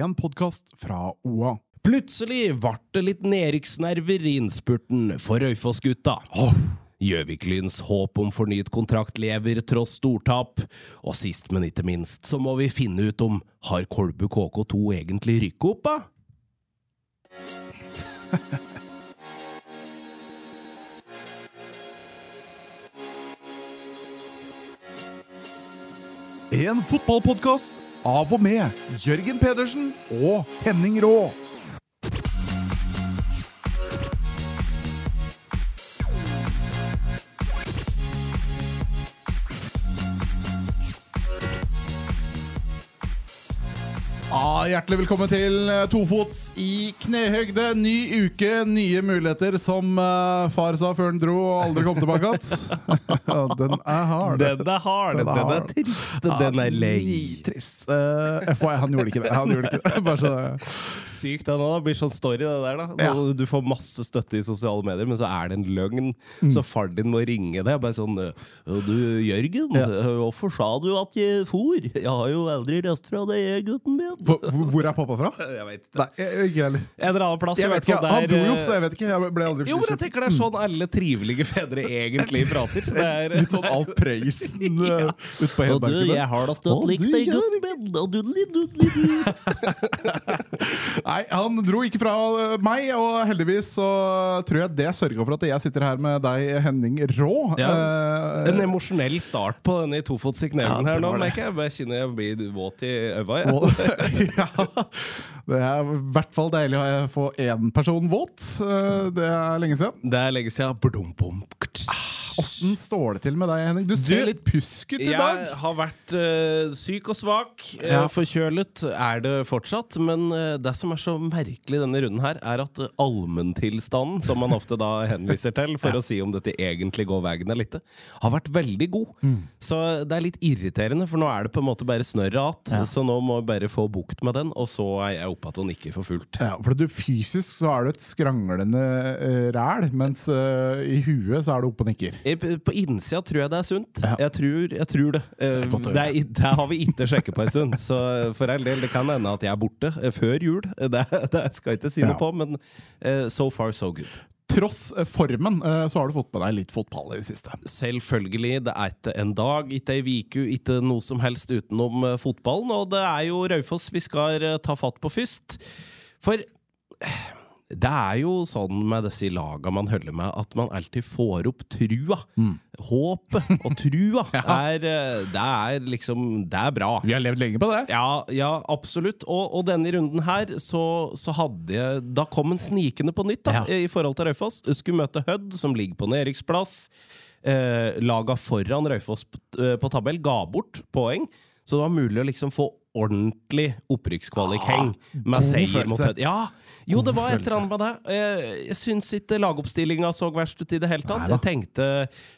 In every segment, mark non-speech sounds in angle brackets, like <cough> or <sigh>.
en podkast fra OA. Plutselig ble det litt nedrykksnerver i innspurten for Raufoss-gutta. Gjøvik-Lyns håp om fornyet kontrakt lever tross stortap. Og sist, men ikke minst, så må vi finne ut om har Kolbu KK2 egentlig rykket opp, da? <laughs> En fotballpodkast av og med Jørgen Pedersen og Henning Rå. Hjertelig velkommen til eh, Tofots i knehøgde. Ny uke, nye muligheter, som eh, far sa før han dro og aldri kom tilbake igjen. <laughs> Den er hard. Den er hard, den er, hard. trist, den er lei. Trist. Uh, FYI, han gjorde ikke det. Han gjorde ikke det. <laughs> Bare så Sykt det nå, blir sånn story det der da. Ja. Du får masse støtte i sosiale medier, men så er det en løgn. Så far din må ringe deg. Bare sånn Du, Jørgen, Ja. hvorfor sa du at jeg for? Jeg har jo aldri røst fra deg, gutten min. Hvor er pappa fra? <laughs> Jeg vet ikke. Nei, ikke heller. En eller annen plass. Jeg vet ikke, Han dro jo, eh, så jeg vet ikke. Jeg ble aldri Jo, men jeg tenker det er sånn alle trivelige fedre <laughs> egentlig prater. Det er, Litt sånn Alf Prøysen <laughs> uh, hele på og du, jeg har da Å, støtt likt deg, gutt gutten min. Og du, du, du, du. Nei, han dro ikke fra uh, meg, og heldigvis så tror jeg det sørga for at jeg sitter her med deg, Henning Rå. Ja. Uh, En emosjonell start på denne i tofots i Ja, her nå, merker jeg. Jeg kjenner jeg blir våt i øva. Det er i hvert fall deilig å få én person våt. Eh, det er lenge siden. Det er lenge siden. Badum, bum, ktsch. Åssen står det til med deg, Henning? Du ser Du, litt pjusk ut i Jeg dag. har vært uh, syk og svak. eh, Ja. forkjølet er det fortsatt. Men eh, det som er så merkelig denne runden her, er at allmenntilstanden, som man ofte da <laughs> henviser til for å si om dette egentlig går veien eller ikke, har vært veldig god. Mm. Så det er litt irriterende, for nå er det på en måte bare snørret igjen. Så nå må vi bare få bukt med den, og så er jeg oppe igjen og nikker for fullt. Ja, for du Fysisk så er du et skranglende uh, ræl, mens uh, i huet så er du oppe og nikker. Eh, På på innsida tror jeg det er sunt. Ja. Jeg, tror, jeg tror det. Det, det, er, det har vi ikke sjekket på en stund. Så for all del, det kan hende at jeg er borte eh, før jul. Det, <laughs> det skal jeg ikke si Ja. noe på, men uh, so far so good. Tross eh, formen eh, så har du fått med deg litt fotball i det siste. Selvfølgelig. Det er ikke en dag, ikke ei uke, ikke noe som helst utenom eh, fotballen. Og det er jo Raufoss vi skal eh, ta fatt på først. For eh, det er jo sånn med disse laga man holder med, at man alltid får opp trua. Håpet og <laughs> trua er eh, Det er liksom Det er bra. Vi har levd lenge på det. Ja, ja absolutt. Og, og denne runden her, så, så hadde jeg Da kom en snikende på nytt, da, Ja. i forhold til Raufoss. Skulle møte Hødd, som ligger på nedrykksplass. Eh, laga foran Raufoss på, eh, på tabell ga bort poeng, så det var mulig å liksom få ordentlig opprykkskvalik-heng med god seier mot. Hødd. Ja, jo, det var et eller annet med det. Eh, Jeg syns ikke lagoppstillinga så verst ut i det hele tatt. Jeg tenkte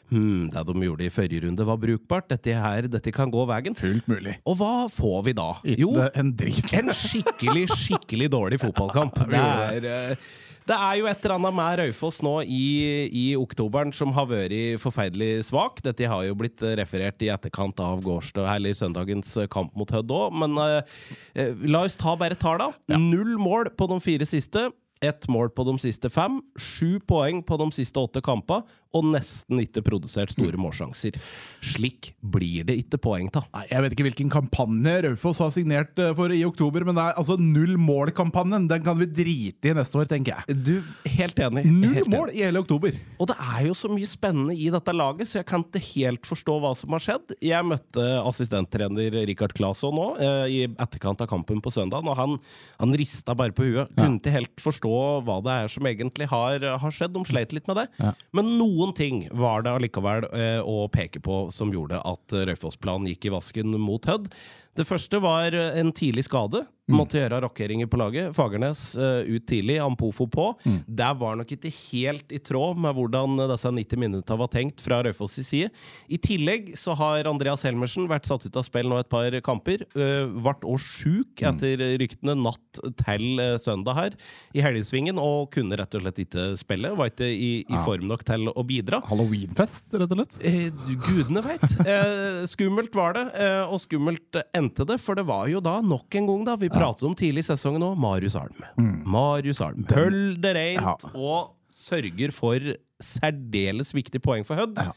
hm, det de gjorde i forrige runde, var brukbart. Dette her, dette kan gå veien. Fullt mulig. Og hva får vi da? Jo, en en skikkelig, skikkelig dårlig fotballkamp. <laughs> Det er, eh, det er jo et eller annet med Raufoss nå i, i oktoberen som har vært forferdelig svak. Dette har jo blitt referert i etterkant av gårsdag, eller søndagens kamp mot Hødd òg. Men eh, la oss ta bare tallene. Null mål på de fire siste. Ett mål på de siste fem. Sju poeng på de siste åtte kampene. Og nesten ikke produsert store målsjanser. Slik blir det ikke poeng av. Jeg vet ikke hvilken kampanje Raufoss har signert eh, for i oktober, men det er altså null mål-kampanjen. Den kan vi drite i neste år, tenker jeg. Du, helt enig. Null Helt enig. mål i hele oktober. Og det er jo så mye spennende i dette laget, så jeg kan ikke helt forstå hva som har skjedd. Jeg møtte assistenttrener Rikard Claesson nå, eh, i etterkant av kampen på søndag, og han, han rista bare på huet. Kunne ikke helt forstå hva det er som egentlig har, har skjedd. De sleit litt med det. Ja. Men noen ting var det allikevel eh, å peke på som gjorde at Raufoss-planen gikk i vasken mot Hødd. Det første var eh, en tidlig skade. Måtte gjøre rokkeringer på laget. Fagernes uh, ut tidlig, Ampofo på. Det var nok ikke helt i tråd med hvordan disse 90 minutta var tenkt fra Raufoss' side. I tillegg så har Andreas Helmersen vært satt ut av spill nå et par kamper. Uh, vart òg sjuk etter ryktene natt til uh, søndag her i helgesvingen, og kunne rett og slett ikke spille. Var ikke i, i form nok til å bidra. Halloweenfest, rett og slett. Uh, gudene veit. Eh, skummelt var det, eh, og skummelt endte det. For det var jo da nok en gang da vi pratet om tidlig i sesongen òg, Marius Alm. Marius Alm. Hold det rent og sørger for særdeles viktig poeng for Hødd. Ja.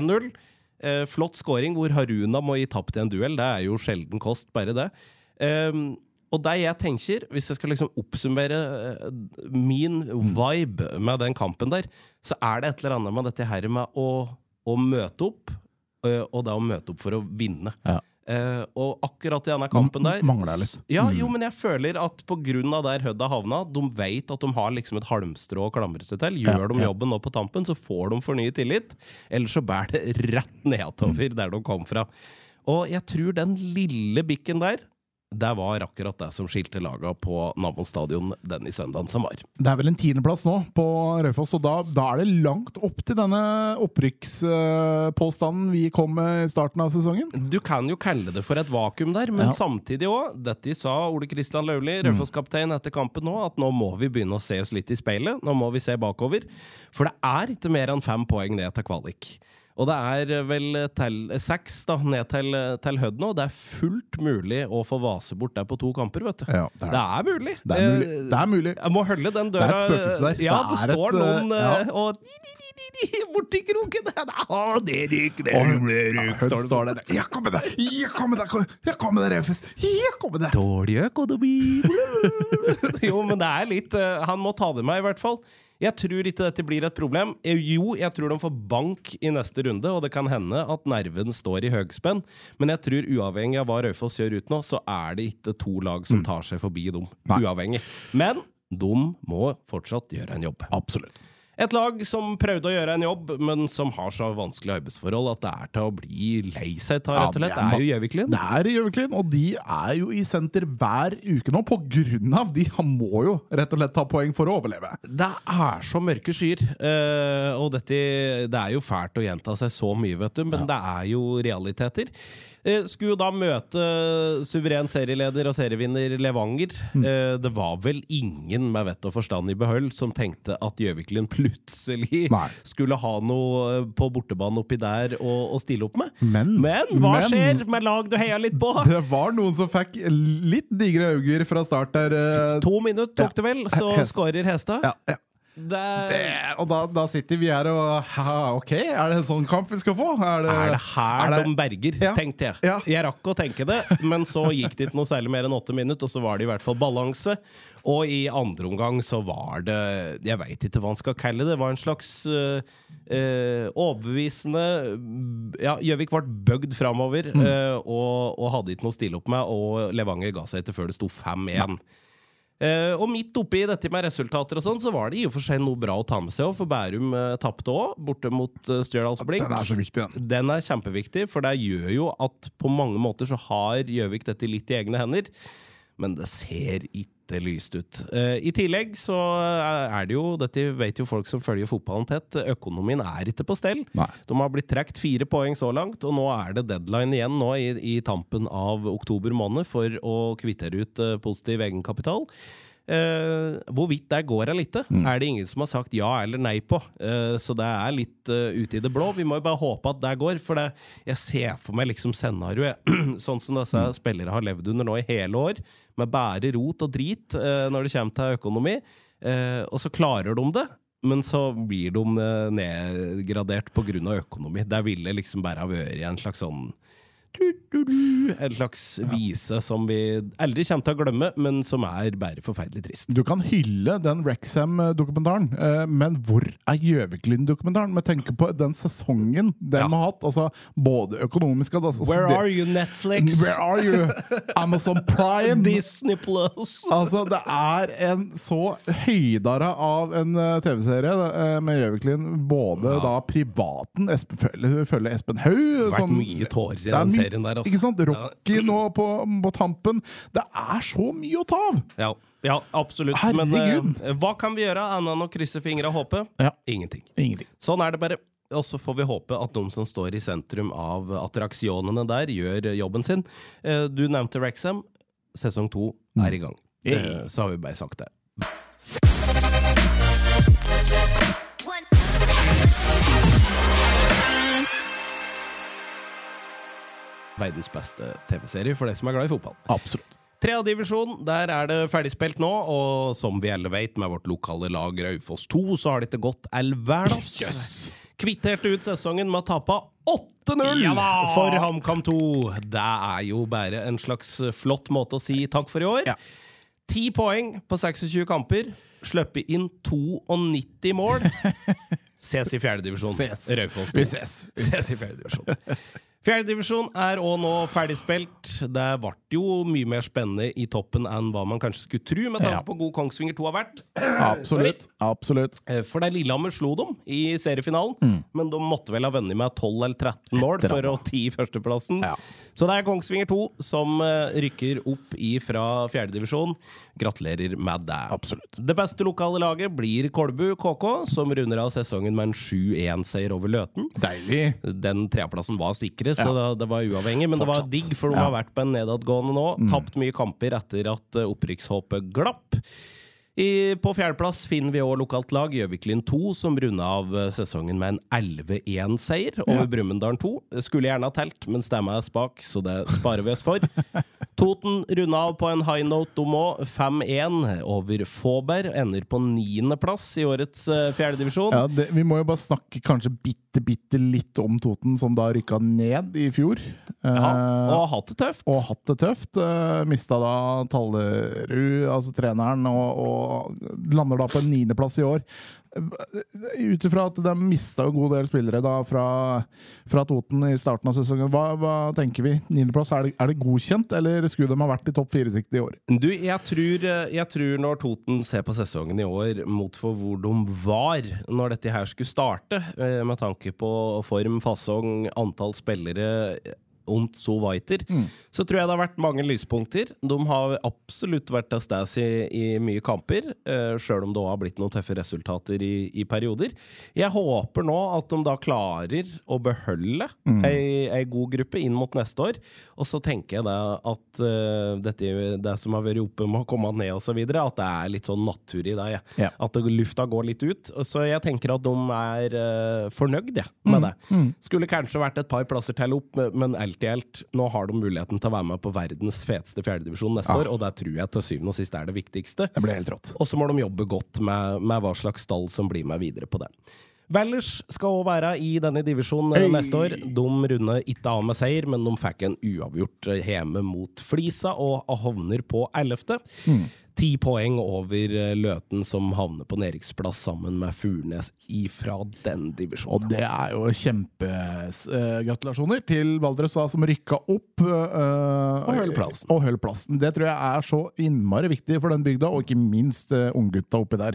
1-0. Eh, flott scoring hvor Haruna må gi tapt i en duell. Det er jo sjelden kost, bare det. Um, og det jeg tenker, hvis jeg skal liksom oppsummere eh, min vibe med den kampen der, så er det et eller annet med dette her med å, å møte opp, eh, og det å møte opp for å vinne. Ja. Eh, og akkurat i denne kampen der mangler jeg litt. Ja, jo, men jeg føler at av der Hødd har havna, de vet at de har liksom et halmstrå å klamre seg til. Gjør Ja, de jobben nå på tampen, så får de fornyet tillit. Ellers så bærer det rett nedover der de kom fra. Og jeg tror den lille bikken der, det var akkurat det som skilte laga på Nammo stadion den i søndagen som var. Det er vel en tiendeplass nå på Raufoss, og da, da er det langt opp til denne opprykkspåstanden vi kom med i starten av sesongen. Du kan jo kalle det for et vakuum der, men Ja. samtidig òg Dette sa Ole Kristian Lauli, Raufoss-kaptein, etter kampen nå, at nå må vi begynne å se oss litt i speilet. Nå må vi se bakover. For det er ikke mer enn fem poeng ned til kvalik. Og det er vel til, seks da, ned til, til Hødd nå. Det er fullt mulig å få vase bort der på to kamper, vet du. Ja, det er det er mulig. Det er mulig. Eh, Det er mulig. Jeg må holde den døra Det er et spøkelse der. Ja, Det det, står et, noen eh, ja. eh, og di, di, di, borti kroken. <laughs> Å, det ryk, det ryk, står står der. Ja, kom med deg! Ja, kom med deg! Jeg Ja, kom med deg, Refus! Ja, kom med deg! Dårlig økonomi <laughs> Jo, men det er litt eh, Han må ta det med, i hvert fall. Jeg tror ikke dette blir et problem. Eh, Jo, jeg tror de får bank i neste runde, og det kan hende at nerven står i høgspenn. Men jeg tror uavhengig av hva Raufoss gjør ut nå, så er det ikke to lag som tar seg forbi dem. Uavhengig. Men de må fortsatt gjøre en jobb. Absolutt. Et lag som prøvde å gjøre en jobb, men som har så vanskelige arbeidsforhold at det er til å bli lei seg av, rett og slett. Det er jo Gjøviklin. Det er Gjøviklin, og de er jo i senter hver uke nå, på grunn av De han må jo rett og slett ta poeng for å overleve. Det er så mørke skyer. eh, og dette, det er jo fælt å gjenta seg så mye, vet du, men det er jo realiteter. Eh, skulle jo da møte suveren serieleder og serievinner Levanger. Mm. Eh, det var vel ingen med vett og forstand i behold som tenkte at Gjøviklin plutselig Nei. skulle ha noe eh, på bortebane oppi der å, å stille opp med. Men, Men hva men- skjer med lag du heia litt på? Det var noen som fikk litt digre auger fra start der. eh, To minutter tok det vel, så skårer Hestad. Ja, ja. Det, Det, og da, da sitter vi her og ha, Ok, er det en sånn kamp vi skal få? Er det, Er det her er det- de berger, Ja. tenkte jeg. Ja. Jeg rakk å tenke det, men så gikk det ikke noe særlig mer enn åtte minutter, og så var det i hvert fall balanse. Og i andre omgang så var det Jeg veit ikke hva man skal kalle det. Det var en slags øh, eh, overbevisende Ja, Gjøvik ble bøgd framover Mm. øh, og, og hadde ikke noe å stille opp med, og Levanger ga seg etter før det sto 5-1. Eh, og midt oppi dette med resultater og sånn, så var det i og for seg noe bra å ta med seg òg, for Bærum uh, tapte òg, borte mot uh, Stjørdalsblink. Den er så viktig, den. Den er kjempeviktig, for det gjør jo at på mange måter så har Gjøvik dette litt i egne hender. Men det ser ikke lyst ut. Uh, I tillegg så er det jo, dette vet jo folk som følger fotballen tett, økonomien er ikke på stell. Nei. De har blitt trukket fire poeng så langt, og nå er det deadline igjen nå i, i tampen av oktober måned for å kvittere ut uh, positiv egenkapital. Uh, hvorvidt det går eller ikke, er det ingen som har sagt ja eller nei på. Uh, så det er litt uh, ute i det blå. Vi må jo bare håpe at det går. For det, jeg ser for meg liksom scenarioet <clears throat> sånn som disse spillere har levd under nå i hele år, med bare rot og drit eh, når det kommer til økonomi. Eh, og så klarer de det. Men så blir de eh, nedgradert pga. økonomi. Det ville liksom bare ha vært en slags sånn En slags vise som vi aldri kommer til å glemme, men som er bare forferdelig trist. Du kan hylle den Wrexham-dokumentaren, eh, men hvor er Gjøviklin-dokumentaren? Med tenke på den sesongen de Ja. har hatt, altså både økonomisk altså, Where det- are you, Netflix? Where are you? Amazon Prime? <laughs> Disney Plus? Altså, det er en så høydare av en eh, TV-serie eh, med Gjøviklin. Både Ja. da privaten Espen, følger, følger Espen Haug Vært som- mye tårer i den mye- serien der, altså. Ikke sant? Rocky nå på, på tampen. Det er så mye å ta av! Ja, ja absolutt. Men Herregud. eh, hva kan vi gjøre annet enn å krysse fingre og håpe? Ja. Ingenting. Ingenting. Sånn er det bare. Og så får vi håpe at de som står i sentrum av attraksjonene der, gjør jobben sin. Eh, Du nevnte Wrexham. Sesong to er i gang. Eh, Så har vi bare sagt det. Verdens beste TV-serie for deg som er glad i fotball. Absolutt. Tredjedivisjon, der er det ferdigspilt nå, og som vi alle vet, med vårt lokale lag Raufoss 2, så har det ikke gått all verdens. <laughs> Kvitterte ut sesongen med å tape 8-0 Ja for HamKam 2. Det er jo bare en slags flott måte å si takk for i år. Ja. 10 poeng på 26 kamper, sluppet inn 92 mål. <laughs> Ses i fjerdedivisjon. Raufoss 2. Vi ses. Ses i fjerdedivisjon. <laughs> Fjerdedivisjon er òg nå ferdigspilt. Det ble jo mye mer spennende i toppen enn hva man kanskje skulle tro, med tanke Ja. på god Kongsvinger 2 har vært. Absolutt. Absolutt. Eh, For det er Lillehammer slo dem i seriefinalen, men de måtte vel ha vunnet med 12 eller 13 mål Mm. For å ti førsteplassen. Ja. Så det er Kongsvinger 2 som eh, rykker opp fra fjerdedivisjon. Gratulerer med det. Absolutt. Det beste lokale laget blir Kolbu KK, som runder av sesongen med en 7-1-seier over Løten. Deilig. Den tredjeplassen var sikre, så Ja. det, det var uavhengig. Men det var digg, for de Ja. Mm. har vært på en nedadgående nå. Tapt mye kamper etter at eh, opprykkshåpet glapp. I, på fjerdeplass finner vi òg lokalt lag, Gjøviklyn 2, som runda av eh, sesongen med en 11-1-seier over Brumunddal 2. Skulle gjerne ha telt, men stemma er spak, så det sparer vi oss for. <laughs> Toten runda av på en high note, de òg. 5-1 over Fåberg. Ender på niendeplass i årets uh, fjerdedivisjon. Ja, det, vi må jo bare snakke kanskje bitte, bitte litt om Toten, som da rykka ned i fjor. Ja, Eh, og har hatt det tøft. og hatt det tøft. Uh, mista da Tallerud, altså treneren, og, og lander da på en niendeplass i år. Ut ifra at de mista en god del spillere da fra, fra Toten i starten av sesongen, hva, hva tenker vi? Niendeplass, er, det- er det godkjent, eller skulle de ha vært i topp fire-siktet i år? Du, jeg tror, jeg tror når Toten ser på sesongen i år mot for hvor de var når dette her skulle starte, eh, med tanke på form, fasong, antall spillere und so weiter, så tror jeg det har vært mange lyspunkter. De har absolutt vært til stede i, i mye kamper, uh, sjøl om det òg har blitt noen tøffe resultater i, i perioder. Jeg håper nå at de da klarer å beholde ei, ei god gruppe inn mot neste år. Og så tenker jeg da at uh, dette, det som har vært oppe med å komme ned osv., at det er litt sånn natur i det. Ja. Ja. At det, lufta går litt ut. Så jeg tenker at de er uh, fornøyd ja, med det. Skulle kanskje vært et par plasser til opp, men alt alt, nå har de muligheten til å være med på verdens feteste fjerdedivisjon neste Ja. år, og det tror jeg til syvende og sist er det viktigste. Det blir helt rått. Og så må de jobbe godt med, med hva slags stall som blir med videre på det. Valdres skal òg være i denne divisjonen eh, Hey! neste år. De runder ikke av med seier, men de fikk en uavgjort eh, hjemme mot Flisa og havner på 11. Ti poeng over eh, Løten, som havner på nedrykksplass sammen med Furnes ifra den divisjonen. Og det er jo kjempegratulasjoner til Valdres, som rykka opp. Uh, Og holder plassen. Og holder plassen. Det tror jeg er så innmari viktig for den bygda, og ikke minst uh, unggutta oppi der,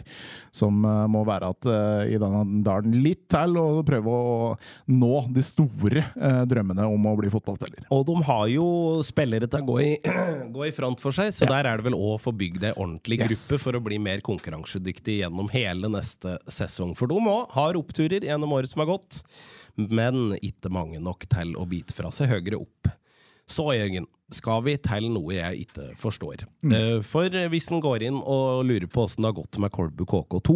som uh, må være at i denne dalen litt til og prøve å nå de store drømmene om å bli fotballspiller. Og de har jo spillere til å gå i, <clears throat> gå i front for seg, så Ja. der er det vel òg for bygd ei ordentlig Yes. gruppe for å bli mer konkurransedyktig gjennom hele neste sesong. For de òg har oppturer gjennom året som har gått, men ikke mange nok til å bite fra seg høyere opp. Så, Jørgen, skal vi til noe jeg ikke forstår. Mm. For hvis en går inn og lurer på åssen det har gått med Kolbu KK2,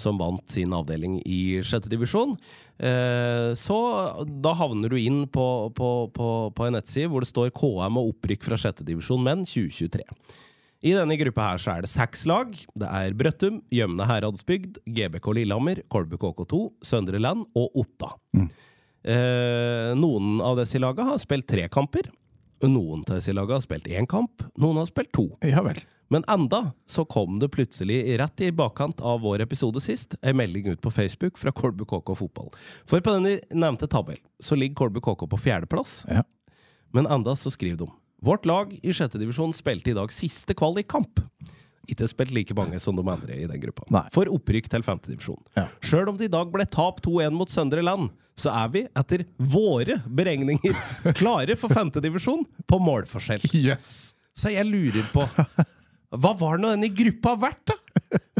som vant sin avdeling i sjette divisjon, eh, så da havner du inn på, på, på, på en nettside hvor det står KM og opprykk fra sjette divisjon menn 2023. I denne gruppa her så er det seks lag. Det er Brøttum, Gjømne Heradsbygd, GBK Lillehammer, Kolbu KK2, Søndre Land og Otta. Eh, noen av disse lagene har spilt tre kamper. Noen av disse lagene har spilt én kamp. Noen har spilt to. Ja vel. Men enda så kom det plutselig, rett i bakkant av vår episode sist, en melding ut på Facebook fra Kolbu KK Fotball. For på denne nevnte tabell så ligger Kolbu KK på fjerdeplass. Ja. Men enda så skriver de Vårt lag i sjette divisjon spilte i dag siste kvalikkamp. Ikke spilt like mange som de andre i den gruppa. Nei. For opprykk til femtedivisjon. Ja. Sjøl om det i dag ble tap 2-1 mot Søndre Land, så er vi, etter våre beregninger, <laughs> klare for femtedivisjon på målforskjell. Yes! Så jeg lurer på Hva var nå den i gruppa verdt, da?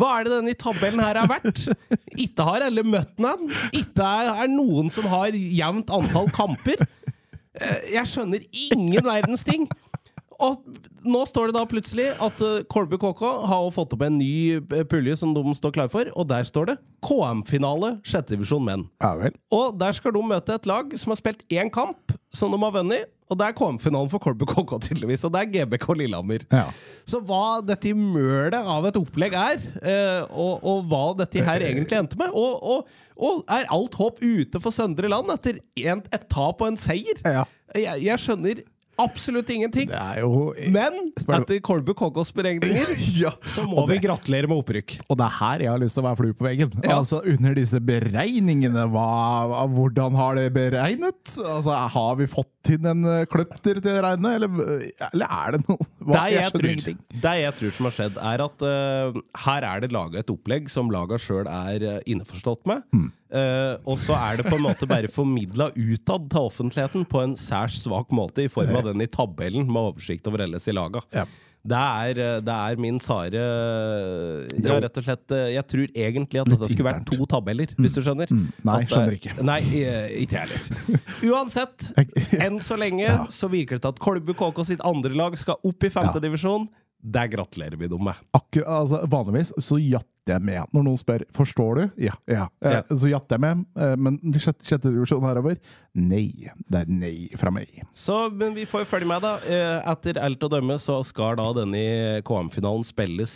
Hva er det den i tabellen her er verdt? Ikke har alle møtt den. Ikke er noen som har jevnt antall kamper. Eh, Jeg skjønner ingen verdens ting. Og nå står det da plutselig at uh, Kolbu KK har fått opp en ny eh, pulje som de står klar for, og der står det KM-finale, sjette divisjon menn. Ja vel. Og der skal de møte et lag som har spilt én kamp, som de har vunnet. Og det er KM-finalen for Kolbu KK, tydeligvis. Og det er GBK Lillehammer. Ja. Så hva dette mølet av et opplegg er, eh, og, og hva dette her egentlig endte med og, og, og er alt håp ute for Søndre Land etter en, et tap og en seier? Ja. Jeg, jeg skjønner absolutt ingenting. Jo Men etter Kolbu Kokos-beregninger <laughs> Ja. så må det- vi gratulere med opprykk. Og det er her jeg har lyst til å være flue på veggen. Ja. Altså Under disse beregningene, hva, hvordan har det beregnet? Altså Har vi fått inn en eh, kløpter til regnet, eller, eller er det noe hva? Det jeg, jeg tror, det jeg tror som har skjedd, er at uh, her er det laga et opplegg som laga sjøl er uh, innforstått med. Mm. Uh, og så er det på en måte bare formidla utad til offentligheten på en særs svak måte, i form av den i tabellen med oversikt over LS i laga. Ja. Det er, eh, det er min sare Ja, rett og slett eh, Jeg tror egentlig at dette skulle vært to tabeller, hvis du skjønner. Mm. Nei, At, eh, skjønner ikke. Nei, eh, ikke jeg heller. <laughs> Uansett, <laughs> enn så lenge så virker det til at Kolbu KK sitt andre lag skal opp i femte Ja. Der gratulerer vi dem med. Akkurat, altså, vanligvis så jatter jeg med når noen spør Forstår du. Ja. ja. Eh, Ja. Så jatter jeg med, eh, men <laughs> sjette, sjette divisjon herover Nei. Det er nei fra meg. Så, men vi får jo følge med, da. Eh, Etter alt å dømme så skal da denne KM-finalen spilles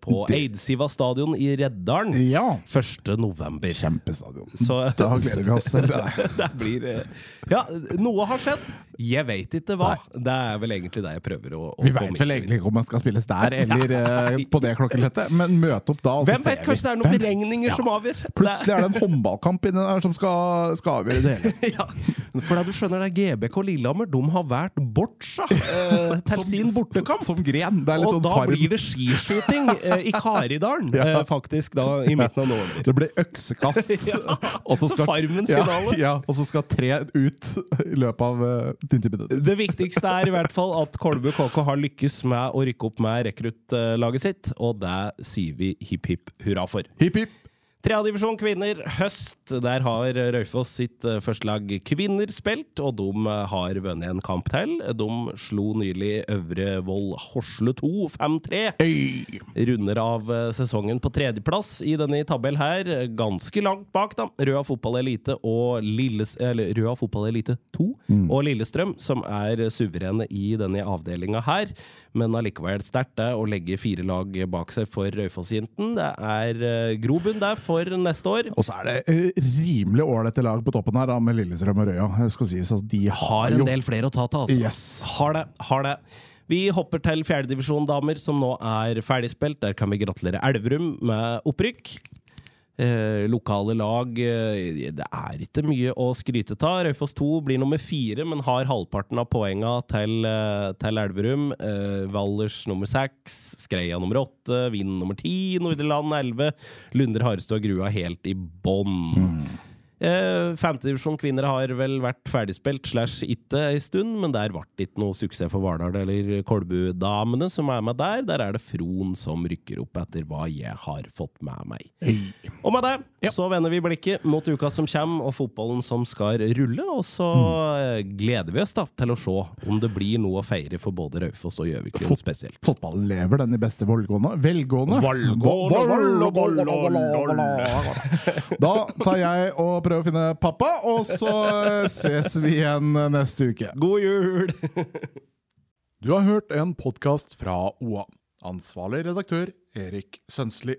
på Det- Eidsiva stadion i Reddalen Ja. 1. november. Kjempestadion. Så Da gleder vi oss til det. <laughs> det blir Ja, noe har skjedd. Jeg vet ikke hva. Det er vel egentlig det jeg prøver å, å Vi veit vel egentlig ikke om man skal spilles der <laughs> eller på det klokkelettet, men møte opp da, Hvem vet? vi. Kanskje det er noen Hvem- beregninger Ja. som avgjør? Plutselig er det en håndballkamp inni der som skal, skal avgjøre det hele. <laughs> Ja. For da du skjønner det, GBK Lillehammer de har valgt Boccia eh, til sin bortekamp. Som, som gren. Det er litt og sånn da farm. blir det skiskyting eh, i Karidalen, <laughs> Ja. eh, faktisk, da i midten av november. Det blir øksekast. <laughs> Ja. og så skal, Farmen-finale. Ja, ja, og så skal tre ut i løpet av uh, 90 minutter. Det viktigste er i hvert fall at Kolbu KK har lykkes med å rykke opp med rekruttlaget sitt, og det sier vi hipp hipp hurra for. Hipp hipp. Tredjedivisjon kvinner høst. Der har Raufoss sitt eh, første lag kvinner spilt, og de eh, har vunnet en kamp til. De slo nylig Øvre Voll Horsle 2 5-3. Runder av eh, sesongen på tredjeplass i denne tabell her. Ganske langt bak, da. Røa Fotball Elite og Lilles, eller, Røa Fotball Elite 2 og Lillestrøm, som er suverene i denne avdelinga her. Men allikevel sterkt det å legge fire lag bak seg for Raufoss-jenten. Det er grobunn der for neste år. Og så er det eh, rimelig ålreite lag på toppen her, da, med Lillestrøm og Røya. Skal sies altså, de har, Har jo en del flere å ta til, altså. Yes. Har det. Har det. Vi hopper til fjerdedivisjon-damer, som nå er ferdigspilt. Der kan vi gratulere Elverum med opprykk. Eh, lokale lag eh, Det er ikke mye å skryte av. Raufoss 2 blir nummer fire, men har halvparten av poengene til, eh, til Elverum. Eh, Valdres nummer seks, Skreia nummer åtte, Vind nummer ti, Nordeland elleve. Lunder, Harestad Grua helt i bånn. Eh, Femtedivisjon kvinner har vel vært ferdigspilt slash itte ei stund, men der ble det ikke noe suksess for Vardal eller Kolbu-damene som er med der. Der er det Fron som rykker opp etter hva jeg har fått med meg. Og med det så vender vi blikket mot uka som kommer, og fotballen som skal rulle. Og så mm. gleder vi oss da til å se om det blir noe å feire for både Raufoss og Gjøvik Fot- spesielt. Fotballen lever, den i beste velgående. Velgående. Valgående, Vold- vold- Da tar jeg og prøver å finne pappa, og så <laughs> ses vi igjen neste uke. God jul! Du har hørt en podkast fra OA. Ansvarlig redaktør Erik Sønsli.